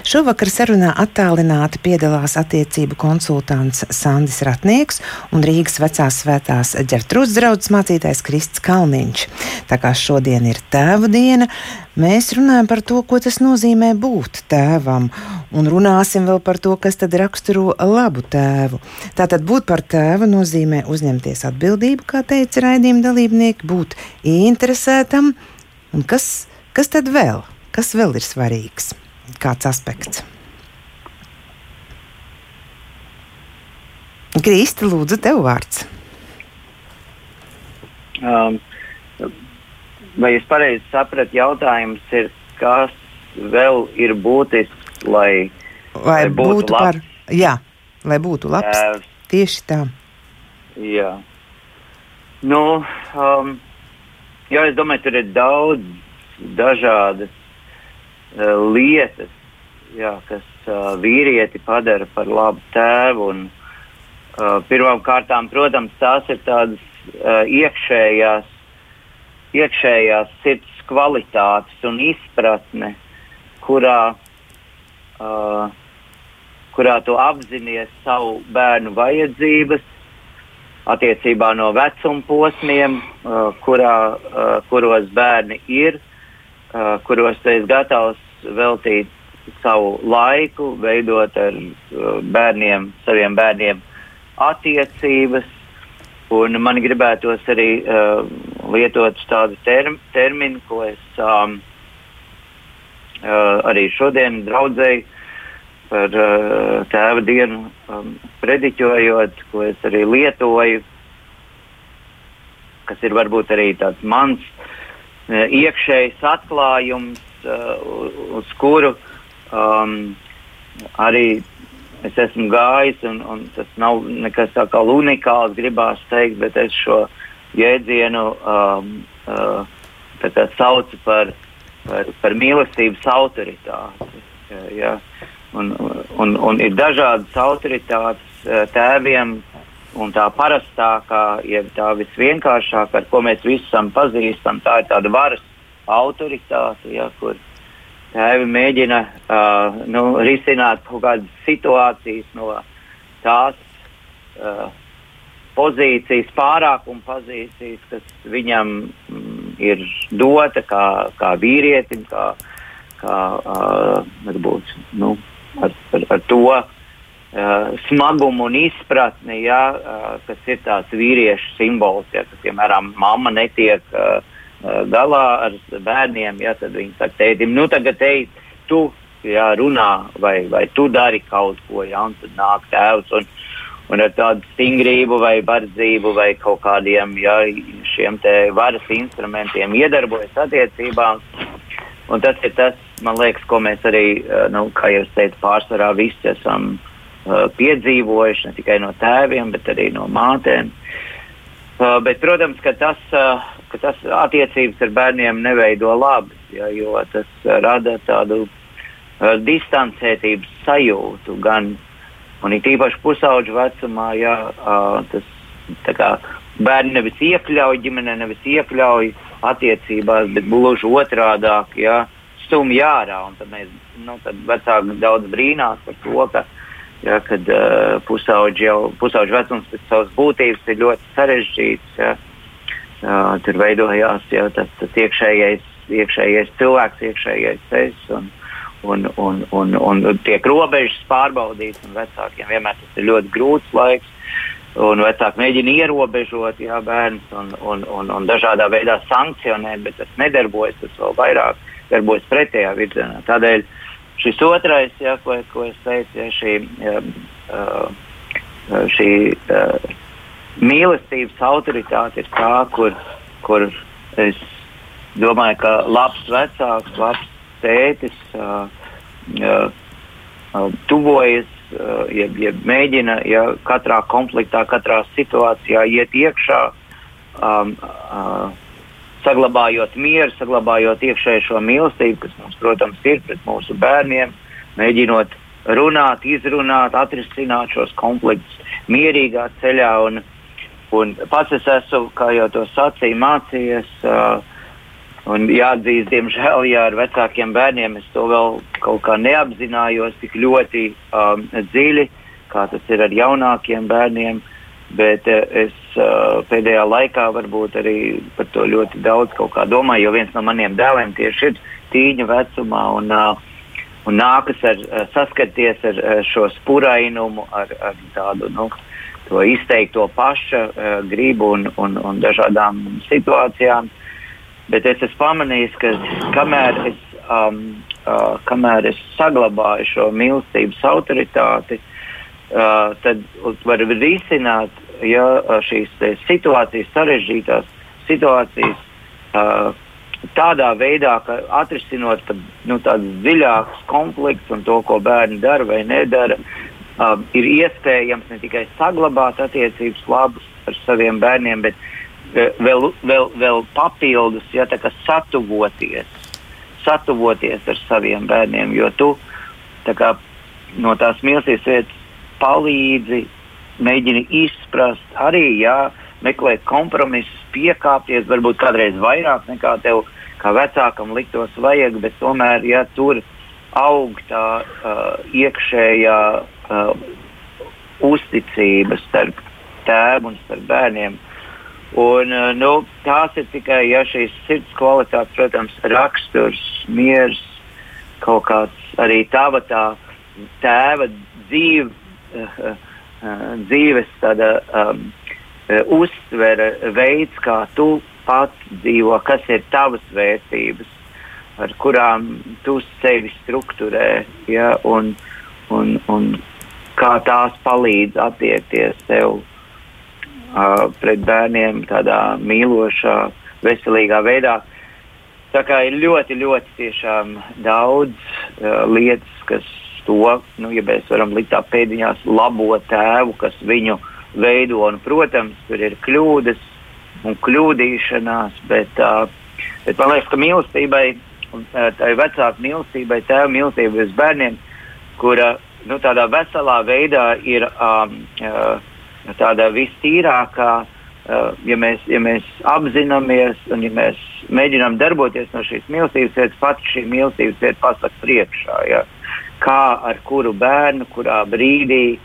S2: Šovakar sarunā attālināti piedalās attiecību konsultants Sandis Ratnieks un Rīgas vecās svētās ģertrūdas draudzes mācītājs Krists Kalniņš. Tā kā šodien ir tēva diena, mēs runājam par to, ko tas nozīmē būt tēvam, un runāsim vēl par to, kas tad raksturo labu tēvu. Tātad būt par tēvu nozīmē uzņemties atbildību, kā teica raidījuma dalībnieki, būt interesētam, un kas, kas tad vēl? Kas vēl ir svarīgs? Kāds aspekts? Krīsti, lūdzu, tev vārds.
S3: Um, vai es pareizi sapratu, jautājums ir, kas vēl ir būtisks, lai,
S2: lai, lai būtu, būtu labs, par, jā, lai būtu labs.
S3: Tēvs,
S2: tieši tā.
S3: Jā. Nu, um, jā, es domāju, tur ir daudz dažādas uh, lietas, jā, kas uh, vīrieti padara par labu tēvu. Un, uh, Pirmkārt, protams, tās ir tādas uh, iekšējās, iekšējās sirds kvalitātes un izpratne, kurā, uh, kurā tu apzinājies savu bērnu vajadzības attiecībā no vecuma posmiem, uh, kurā, uh, kuros bērni ir, uh, kuros esi gatavs veltīt savu laiku, veidot ar bērniem, saviem bērniem attiecības. Un man gribētos arī uh, lietot tādu term, terminu, ko es um, uh, arī šodien draudzēju par uh, tēva dienu um, prediķojot, ko es arī lietoju, kas ir varbūt arī tāds mans uh, iekšējs atklājums, uh, uz kuru um, arī es esmu gājis, un, un tas nav nekas tā kā unikāls, gribās teikt, bet es šo jēdzienu um, uh, saucu par, par, par mīlestības autoritāti. Ja, Un, un, un ir dažādas autoritātes eh, tēviem, un tā parastākā, jeb tā visvienkāršākā, ar ko mēs visi esam pazīstami, tā ir tāda varas autoritāte, ja, kur tēvi mēģina uh, nu, risināt kaut kādas situācijas no tās uh, pozīcijas, pārākuma pozīcijas, kas viņam mm, ir dota kā, kā vīrietim, kā, kā uh, varbūt. Nu, ar, ar, ar to uh, smagumu un izpratni, ja, uh, kas ir tāds vīriešu simbols. Ja, ka, piemēram, mamma netiek uh, uh, galā ar bērniem, ja, tad viņi saka, tētim, nu tagad ej, tu ja, runā vai, vai tu dari kaut ko, ja, un tad nāk tēvs. Un, un ar tādu stingrību vai verdzību vai kaut kādiem ja, šiem varas instrumentiem iedarbojas attiecībās. Un tas ir tas, man liekas, ko mēs arī, eh, nu, kā jau teicu, pārsvarā visi esam uh, piedzīvojuši ne tikai no tēviem, bet arī no mātēm. Uh, bet, protams, ka tas, uh, ka tas attiecības ar bērniem neveido labi, ja, jo tas uh, rada tādu uh, distancētības sajūtu gan, un it īpaši pusauģu vecumā, ja uh, tas kā, bērni nevis iekļauj ģimenē, nevis iekļauj attiecībās, bet gluži otrādāk, ja, stumj ārā. Tad mēs, nu, tad vecāki daudz brīnās par to, ka, ja, kad uh, pusauģi jau pusauģi vecums pēc savas būtības ir ļoti sarežģīts. Ja, uh, tur veidojās ja, tas, tas iekšējais, iekšējais cilvēks, iekšējais es. Un, un, un, un, un tiek robežas pārbaudītas, un vecākiem vienmēr tas ir ļoti grūts laiks un vecāki mēģina ierobežot jā, bērnus un, un, un, un dažādā veidā sankcionēt, bet tas nedarbojas. Tas vēl vairāk darbojas pretējā virzienā. Tādēļ šis otrais, jā, ko, ko es teicu, jā, šī, jā, šī jā, mīlestības autoritāte ir tā, kur, kur es domāju, ka labs vecāks, labs tētis uh, tuvojas jeb, jeb mēģina ja, katrā konfliktā, katrā situācijā iet iekšā, um, uh, saglabājot mieru, saglabājot iekšēju šo mīlestību, kas mums, protams, ir pret mūsu bērniem, mēģinot runāt, izrunāt, atrisināt šos konfliktus mierīgā ceļā. Un, un pats es esmu, kā jau to sacīju, mācījies. Uh, Un jāatzīst, diemžēl, ja ar vecākiem bērniem es to vēl kaut kā neapzinājos tik ļoti um, dziļi, kā tas ir ar jaunākiem bērniem. Bet uh, es uh, pēdējā laikā varbūt arī par to ļoti daudz domāju, jo viens no maniem dēliem tieši ir tīņa vecumā un, uh, un nākas ar, uh, saskarties ar uh, šo spurainumu, ar, ar tādu nu, izteikto paša uh, gribu un, un, un dažādām situācijām. Bet es esmu pamanījis, ka kamēr es, um, uh, kamēr es saglabāju šo mīlestības autoritāti, uh, tad var risināt ja, šīs situācijas, sarežģītās situācijas. Uh, tādā veidā, ka atrisinot nu, tādus dziļākus konfliktus un to, ko bērni dara vai nedara, uh, ir iespējams ne tikai saglabāt attiecības labas ar saviem bērniem, bet uh, vēl, vēl, vēl papildus, ja tā kā satuvoties, satuvoties ar saviem bērniem, jo tu tā kā, no tās mīlestības vietas palīdzi, mēģini izprast, arī jā, meklēt kompromisus, piekāpties, varbūt kādreiz vairāk nekā tev kā vecākam liktos vajag, bet tomēr, ja tur aug tā uh, iekšējā uh, uzticība starp tēvu un starp bērniem. Un, uh, nu, tās ir tikai ja šīs sirds kvalitātes, protams, raksturs, miers, kaut kāds arī tava tā tēva dzīve, uh, uh, dzīves tāda, um, uztvere, veids, kā tu pats dzīvo, kas ir tavas vērtības, ar kurām tu sevi strukturē, ja, un, un, un kā tās palīdz attiekties tev uh, pret bērniem tādā mīlošā, veselīgā veidā. Tā kā ir ļoti, ļoti daudz uh, lietas, kas to, nu, ja mēs varam likt tā pēdiņās, labo tēvu, kas viņu veido. Un, protams, tur ir kļūdas, un kļūdīšanās, bet, uh, bet man liekas, ka mīlestībai, tai vecāku mīlestībai, tēva mīlestībai uz bērniem, kura nu, tādā veselā veidā ir um, uh, tāda vistīrākā. Uh, ja, mēs, ja mēs apzināmies un ja mēs mēģinām darboties no šīs mīlestības vietas, pats šī mīlestības vieta pasaka priekšā. Ja? Kā ar kuru bērnu, kurā brīdī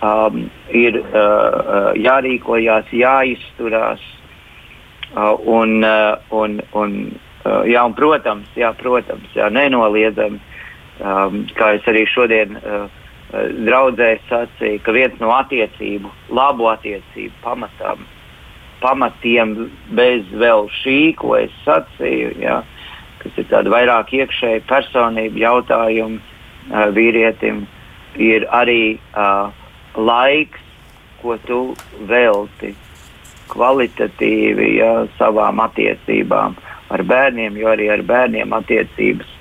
S3: um, ir uh, jārīkojās, jāizturās, Uh, un, uh, un, un, uh, jā, un, protams, jā, protams jā, nenoliedzami, um, kā es arī šodien uh, draudzēju sacīju, ka viens no attiecību, labu attiecību pamatām, pamatiem bez vēl šī, ko es sacīju, jā, kas ir tāda vairāk iekšēja personība jautājumi uh, vīrietim, ir arī uh, laiks, ko tu velti kvalitatīvi ja, savām attiecībām ar bērniem, jo arī ar bērniem attiecības,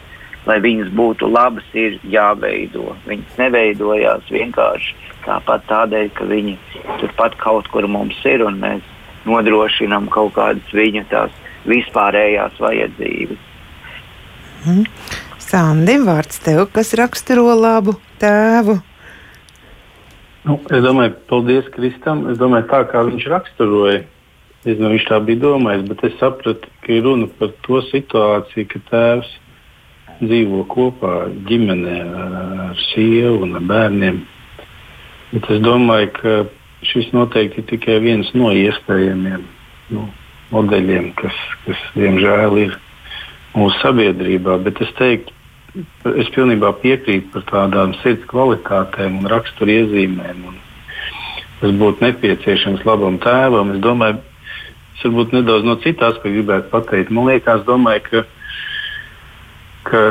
S3: lai viņas būtu labas, ir jāveido. Viņas neveidojās vienkārši tāpat tādēļ, ka viņi turpat kaut kur mums ir un mēs nodrošinām kaut kādas viņa tās vispārējās vajadzības.
S2: Mm. Sandi, vārds tev, kas raksturo labu tēvu.
S4: Nu, es domāju, paldies Kristam. Es domāju, tā kā viņš raksturoja, es nezinu, viņš tā bija domājis, bet es sapratu, ka ir runa par to situāciju, ka tēvs dzīvo kopā ģimenē ar sievu un ar bērniem. Bet es domāju, ka šis noteikti ir tikai viens no iespējamiem nu, modeļiem, kas, kas diemžēl ir mūsu sabiedrībā. Bet es teiktu, es pilnībā piekrītu par tādām sirds kvalitātēm un raksturiezīmēm. Un tas būtu nepieciešams labam tēvam. Es domāju, es varbūt nedaudz no citas aspekta gribētu pateikt. Man liekas, domāju, ka, ka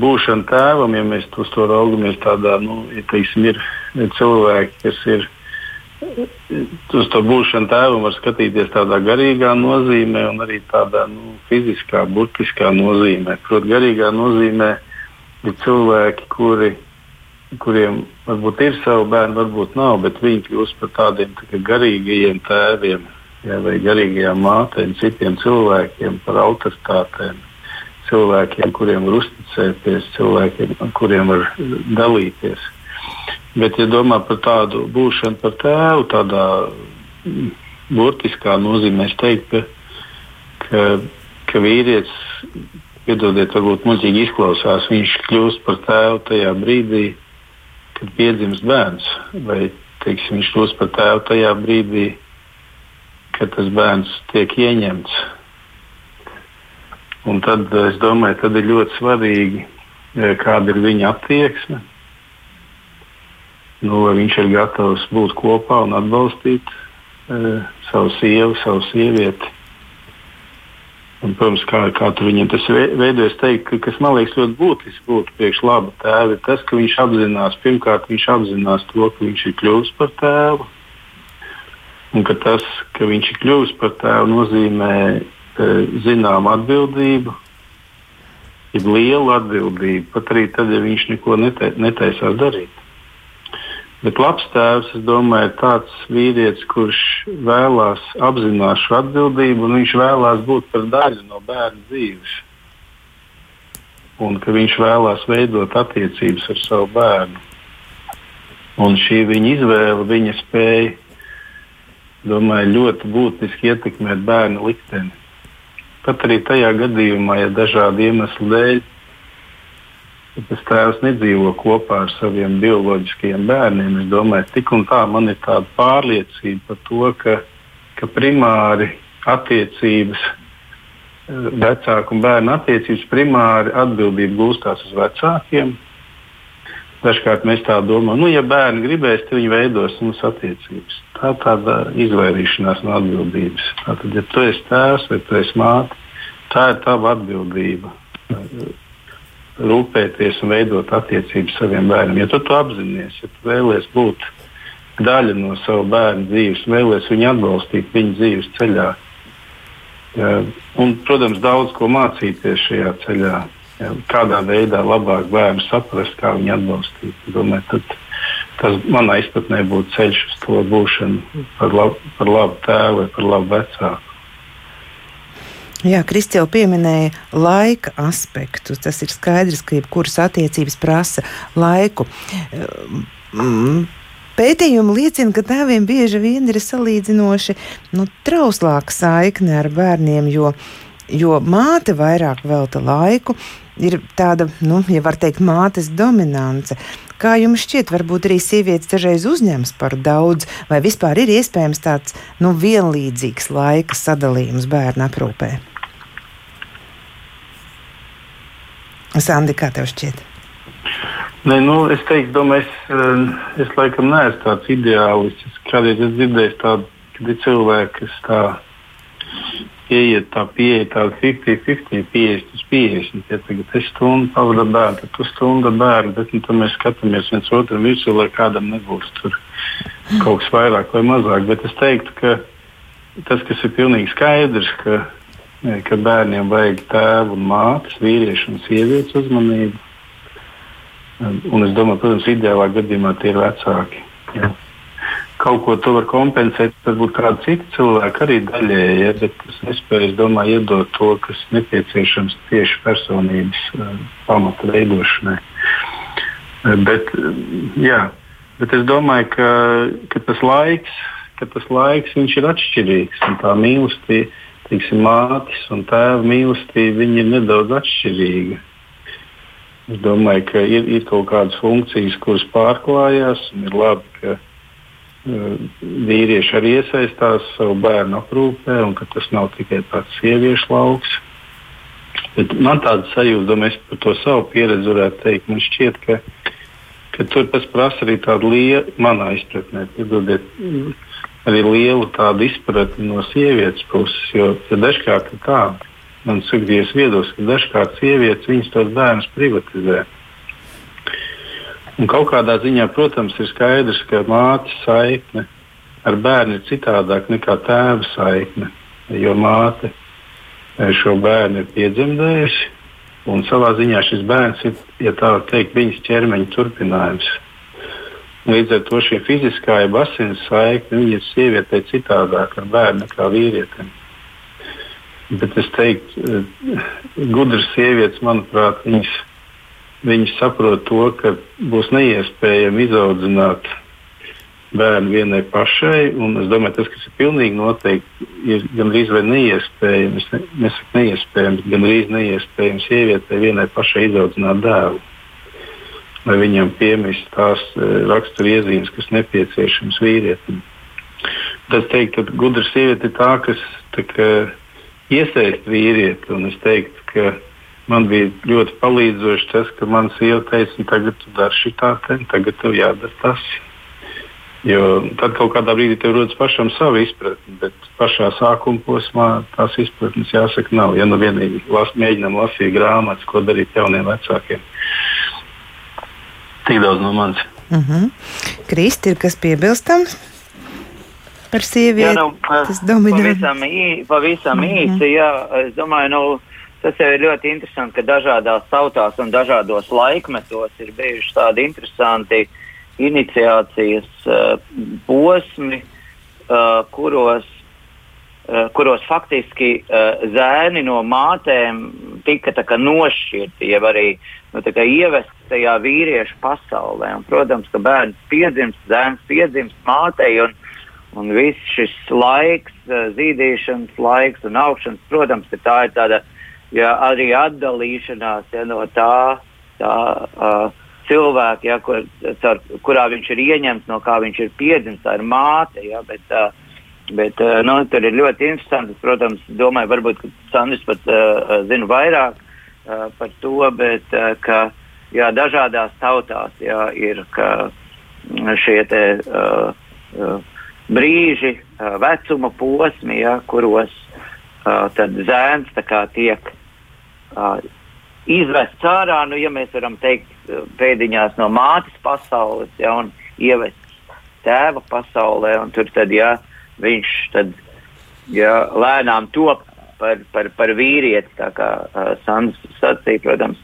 S4: būšana tēvam, ja mēs uz to raugamies tādā, nu, ja teiksim, ir cilvēki, kas ir uz to būšanu tēvam var skatīties tādā garīgā nozīmē un arī tādā nu, fiziskā, burtiskā nozīmē. Protams, garīgā nozīmē ir cilvēki, kuri, kuriem varbūt ir savi bērni, varbūt nav, bet viņi kļūst par tādiem tā garīgajiem tēviem jā, vai garīgajām mātēm, citiem cilvēkiem, par autoritātēm. Cilvēkiem, kuriem var uzticēties, cilvēkiem, kuriem var dalīties. Bet, ja domā par tādu būšanu par tēvu, tādā burtiskā nozīmē, es teiktu, ka, ka, ka vīrietis, piedodiet, varbūt muļķīgi izklausās, viņš kļūst par tēvu tajā brīdī, kad piedzimst bērns. Vai teiksim, viņš kļūst par tēvu tajā brīdī, kad tas bērns tiek ieņemts. Un tad es domāju, tad ir ļoti svarīgi, eh, kāda ir viņa attieksme nu, viņš ir gatavs būt kopā un atbalstīt e, savu sievu, savu sievieti. Un, protams, kā, kā tur viņam tas veidojas, teikt, ka, kas man liekas ļoti būtiski būtu priekš laba tēva, ir tas, ka viņš apzinās, pirmkārt, viņš apzinās to, ka viņš ir kļuvis par tēvu. Un ka tas, ka viņš ir kļuvis par tēvu, nozīmē zināmu atbildību, ir liela atbildība, pat arī tad, ja viņš neko netaisās darīt. Bet labs tēvs, es domāju, ir tāds vīrietis, kurš vēlās apzināt šo atbildību, un viņš vēlās būt par daļu no bērna dzīves. Un ka viņš vēlās veidot attiecības ar savu bērnu. Un šī viņa izvēle, viņa spēja, domāju, ļoti būtiski ietekmēt bērnu likteni. Pat arī tajā gadījumā, ja dažādu iemeslu dēļ tas tēvs nedzīvo kopā ar saviem bioloģiskajiem bērniem. Es domāju, tik un tā man ir tāda pārliecība par to, ka, ka primāri attiecības, eh, vecāku un bērnu attiecības, primāri atbildība gūstās uz vecākiem. Dažkārt mēs tā domājam, nu, ja bērni gribēs, tad viņi veidos mums attiecības. Tā ir tāda izvairīšanās no atbildības. Tātad, ja tu esi tēvs vai tu esi māte, tā ir tava atbildība rūpēties un veidot attiecības saviem bērniem. Ja tu to apzinājies, ja tu vēlies būt daļa no sava bērna dzīves, vēlies viņu atbalstīt viņa dzīves ceļā, ja, un, protams, daudz ko mācīties šajā ceļā, kādā veidā labāk bērnu saprast, kā viņu atbalstīt. Domāju, tad, tas manā izpratnē būtu ceļš uz to būšanu par, lab, par labu tēvu vai par labu vecāku.
S2: Jā, Kristi jau pieminēja laika aspektu. Tas ir skaidrs, ka jebkuras attiecības prasa laiku. Mm, pētījumi liecina, ka tēviem bieži vien ir salīdzinoši nu, trauslāka saikne ar bērniem, jo, jo māte vairāk velta laiku. Ir tāda, nu, ja var teikt, mātes dominance. Kā jums šķiet, varbūt arī sievietes dažreiz uzņemas par daudz, vai vispār ir iespējams tāds nu, vienlīdzīgs laika sadalījums bērnu aprūpē? Sandi, kā tev šķiet?
S4: Nē, nu, es teiktu, domāju, es, eh, es laikam neesmu tāds ideālists. Es kādreiz esmu dzirdējis tādu, kad ir cilvēki, kas tā ieiet tā pieeja, tāda 50-50, 50 uz 50. Ja tagad es stundu pavadu bērnu, tad tu stundu bērnu, bet nu, mēs skatāmies viens otram virsū, lai kādam nebūs tur kaut kas vairāk vai mazāk. Bet es teiktu, ka tas, kas ir pilnīgi skaidrs, ka ka bērniem vajag tēvu un mātes, vīriešu un sievietes uzmanību. Un es domāju, protams, ideālā gadījumā tie ir vecāki. Ja. Kaut ko to var kompensēt, varbūt kāda cita cilvēka arī daļēji, ja, bet es nespēju, es domāju, iedot to, kas nepieciešams tieši personības uh, pamata veidošanai. Uh, bet, uh, jā, bet es domāju, ka, ka tas laiks, ka tas laiks ir atšķirīgs un tā mīlestība teiksim, mātes un tēva mīlestība ir nedaudz atšķirīga. Es domāju, ka ir, ir kaut kādas funkcijas, kuras pārklājās, un ir labi, ka vīrieši arī iesaistās savu bērnu aprūpē, un ka tas nav tikai tāds sieviešu lauks. Bet man tāda sajūta, es par to savu pieredzi varētu teikt, man šķiet, ka, ka tur tas prasa arī tādu lielu, manā izpratnē, piedodiet, arī lielu tādu izpratni no sievietes puses. Jo ja dažkārt tā, man sugdījies viedoklis, ka dažkārt sievietes viņas tos bērnus privatizē. Un kaut kādā ziņā, protams, ir skaidrs, ka mātes saikne ar bērnu ir citādāka nekā tēva saikne. Jo māte šo bērnu ir piedzemdējusi, un savā ziņā šis bērns ir, ja tā var teikt, viņas ķermeņa turpinājums. Līdz ar to šī fiziskā jeb asins saikne ir sievietei citādāk ar bērnu nekā vīrietim. Bet es teiktu, eh, gudras sievietes, manuprāt, viņas, viņas saprot to, ka būs neiespējami izaudzināt bērnu vienai pašai. Es domāju, tas, kas ir pilnīgi noteikti, ir gandrīz vai neiespējams, ne, nesaku neiespējams, gandrīz neiespējams sievietei vienai pašai izaudzināt dēlu lai viņam piemist tās e, raksturiezīmes, kas nepieciešamas vīrietim. Tas teikt, ka gudra sieviete ir tā, kas tā, ka, iesaist vīrieti. Es teiktu, ka man bija ļoti palīdzoši tas, ka man sieva teica, tagad tu dari šitā, te, tagad tev jādara tas. Jo tad kaut kādā brīdī tev rodas pašam sava izpratne, bet pašā sākuma posmā tās izpratnes jāsaka nav. Ja nu vienīgi las, mēģinām lasīt grāmatas, ko darīt jauniem vecākiem. Tik daudz no manis.
S2: Uh mhm. -huh. Kristi, ir kas piebilstams? Par sievieti. Jā, nu, tas dominē.
S3: Pavisam, ī, pavisam uh mhm. -huh. īsi, jā, es domāju, nu, tas jau ir ļoti interesanti, ka dažādās tautās un dažādos laikmetos ir bijuši tādi interesanti iniciācijas uh, posmi, uh, kuros, uh, kuros faktiski uh, zēni no mātēm tika nošķirti, jeb arī nu, ievesti tajā vīriešu pasaulē. Un, protams, ka bērns piedzimst, zēns piedzimst mātei. Un, Un viss šis laiks, uh, zīdīšanas laiks un augšanas, protams, ka tā ir tāda ja, arī atdalīšanās ja, no tā, tā uh, cilvēka, ja, kur, car, kurā viņš ir ieņemts, no kā viņš ir piedzimis, tā ir māte. Ja, bet, uh, bet uh, nu, tur ir ļoti interesanti. Protams, domāju, varbūt Sandrs pat uh, zina vairāk uh, par to, bet uh, ka jā, dažādās tautās jā, ir šie te, uh, uh, brīži, uh, vecuma posmi, ja, kuros uh, zēns tiek uh, izvests ārā, nu, ja mēs varam teikt, pēdiņās no mātes pasaules, ja, un ievests tēva pasaulē, un tur tad, ja, viņš tad, ja, lēnām top par, par, par vīrieti, tā kā uh, Sandrs sacīja, protams,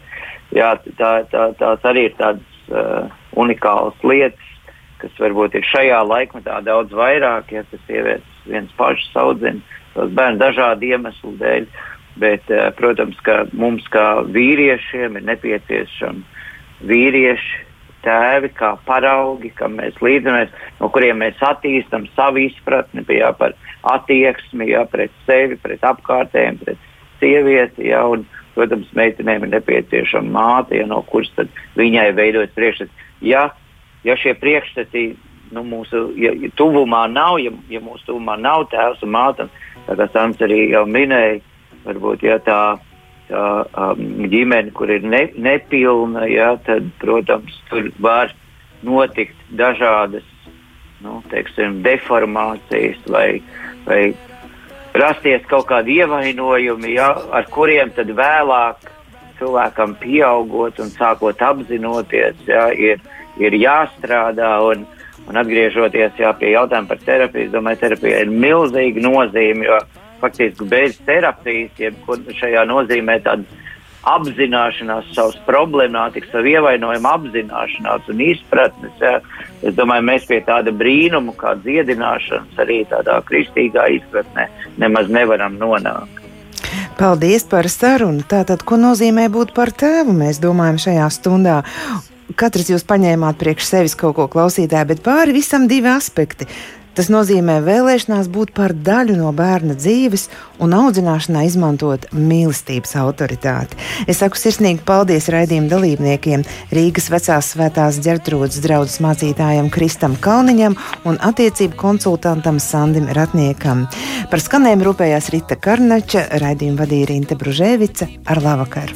S3: jā, tā, tā, tās arī ir tādas uh, unikālas lietas, kas varbūt ir šajā laikmetā daudz vairāk, ja tas sievietes viens pašs audzina tos bērnus dažādu iemeslu dēļ. Bet, uh, protams, ka mums kā vīriešiem ir nepieciešama vīrieši, tēvi, kā paraugi, kam mēs līdzamies, no kuriem mēs attīstam savu izpratni jā, par attieksmi jā, pret sevi, pret apkārtējiem, pret sievieti. Jā, un, protams, meitenēm ir nepieciešama māte, ja, no kuras viņai veidojas priekšstats. Ja, ja šie priekšstati nu, mūsu ja, ja tuvumā nav, ja, ja mūsu tuvumā nav tēvs un māte, tad, Sants arī jau minēja, varbūt ja, tā tā, um, ģimene, kur ir ne, nepilna, ja, tad, protams, tur var notikt dažādas nu, teiksim, deformācijas vai, vai rasties kaut kādi ievainojumi, ja, ar kuriem tad vēlāk cilvēkam pieaugot un sākot apzinoties, ja, ir, ir jāstrādā. Un, un atgriežoties jā, pie jautājuma par terapiju, es domāju, terapija ir milzīga nozīme, jo faktiski bez terapijas, jeb šajā nozīmē tāda apzināšanās savas problemātikas, savu ievainojumu apzināšanās un izpratnes. Ja. Es domāju, mēs pie tāda brīnuma kā dziedināšanas arī tādā kristīgā izpratnē nemaz nevaram nonākt.
S2: Paldies par sarunu. Tātad, ko nozīmē būt par tēvu, mēs domājam šajā stundā. Katrs jūs paņēmāt priekš sevis kaut ko klausītāju, bet pāri visam divi aspekti Tas nozīmē vēlēšanās būt par daļu no bērna dzīves un audzināšanā izmantot mīlestības autoritāti. Es saku sirsnīgi paldies raidījuma dalībniekiem, Rīgas vecās svētās ģertrūdas draudzes mācītājam Kristam Kalniņam un attiecību konsultantam Sandim Ratniekam. Par skanējumu rūpējās Rita Karnača, raidījumu vadīja Rinte Bružēvica ar labvakaru!